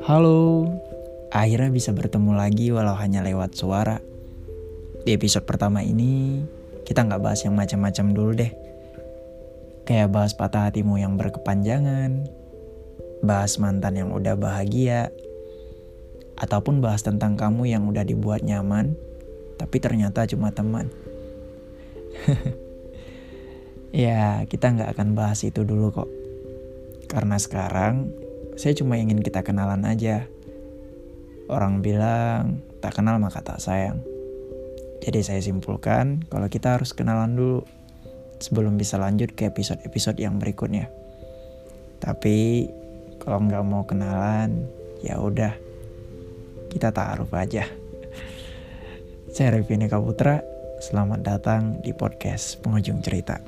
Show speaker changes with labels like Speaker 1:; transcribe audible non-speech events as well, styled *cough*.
Speaker 1: Halo, akhirnya bisa bertemu lagi walau hanya lewat suara. Di episode pertama ini, kita nggak bahas yang macam-macam dulu deh. Kayak bahas patah hatimu yang berkepanjangan, bahas mantan yang udah bahagia, ataupun bahas tentang kamu yang udah dibuat nyaman, tapi ternyata cuma teman. *laughs* ya, kita nggak akan bahas itu dulu kok. Karena sekarang saya cuma ingin kita kenalan aja. Orang bilang tak kenal maka tak sayang. Jadi saya simpulkan kalau kita harus kenalan dulu sebelum bisa lanjut ke episode-episode yang berikutnya. Tapi kalau nggak mau kenalan, ya udah kita taruh aja. Saya Revini Kaputra, selamat datang di podcast Penghujung Cerita.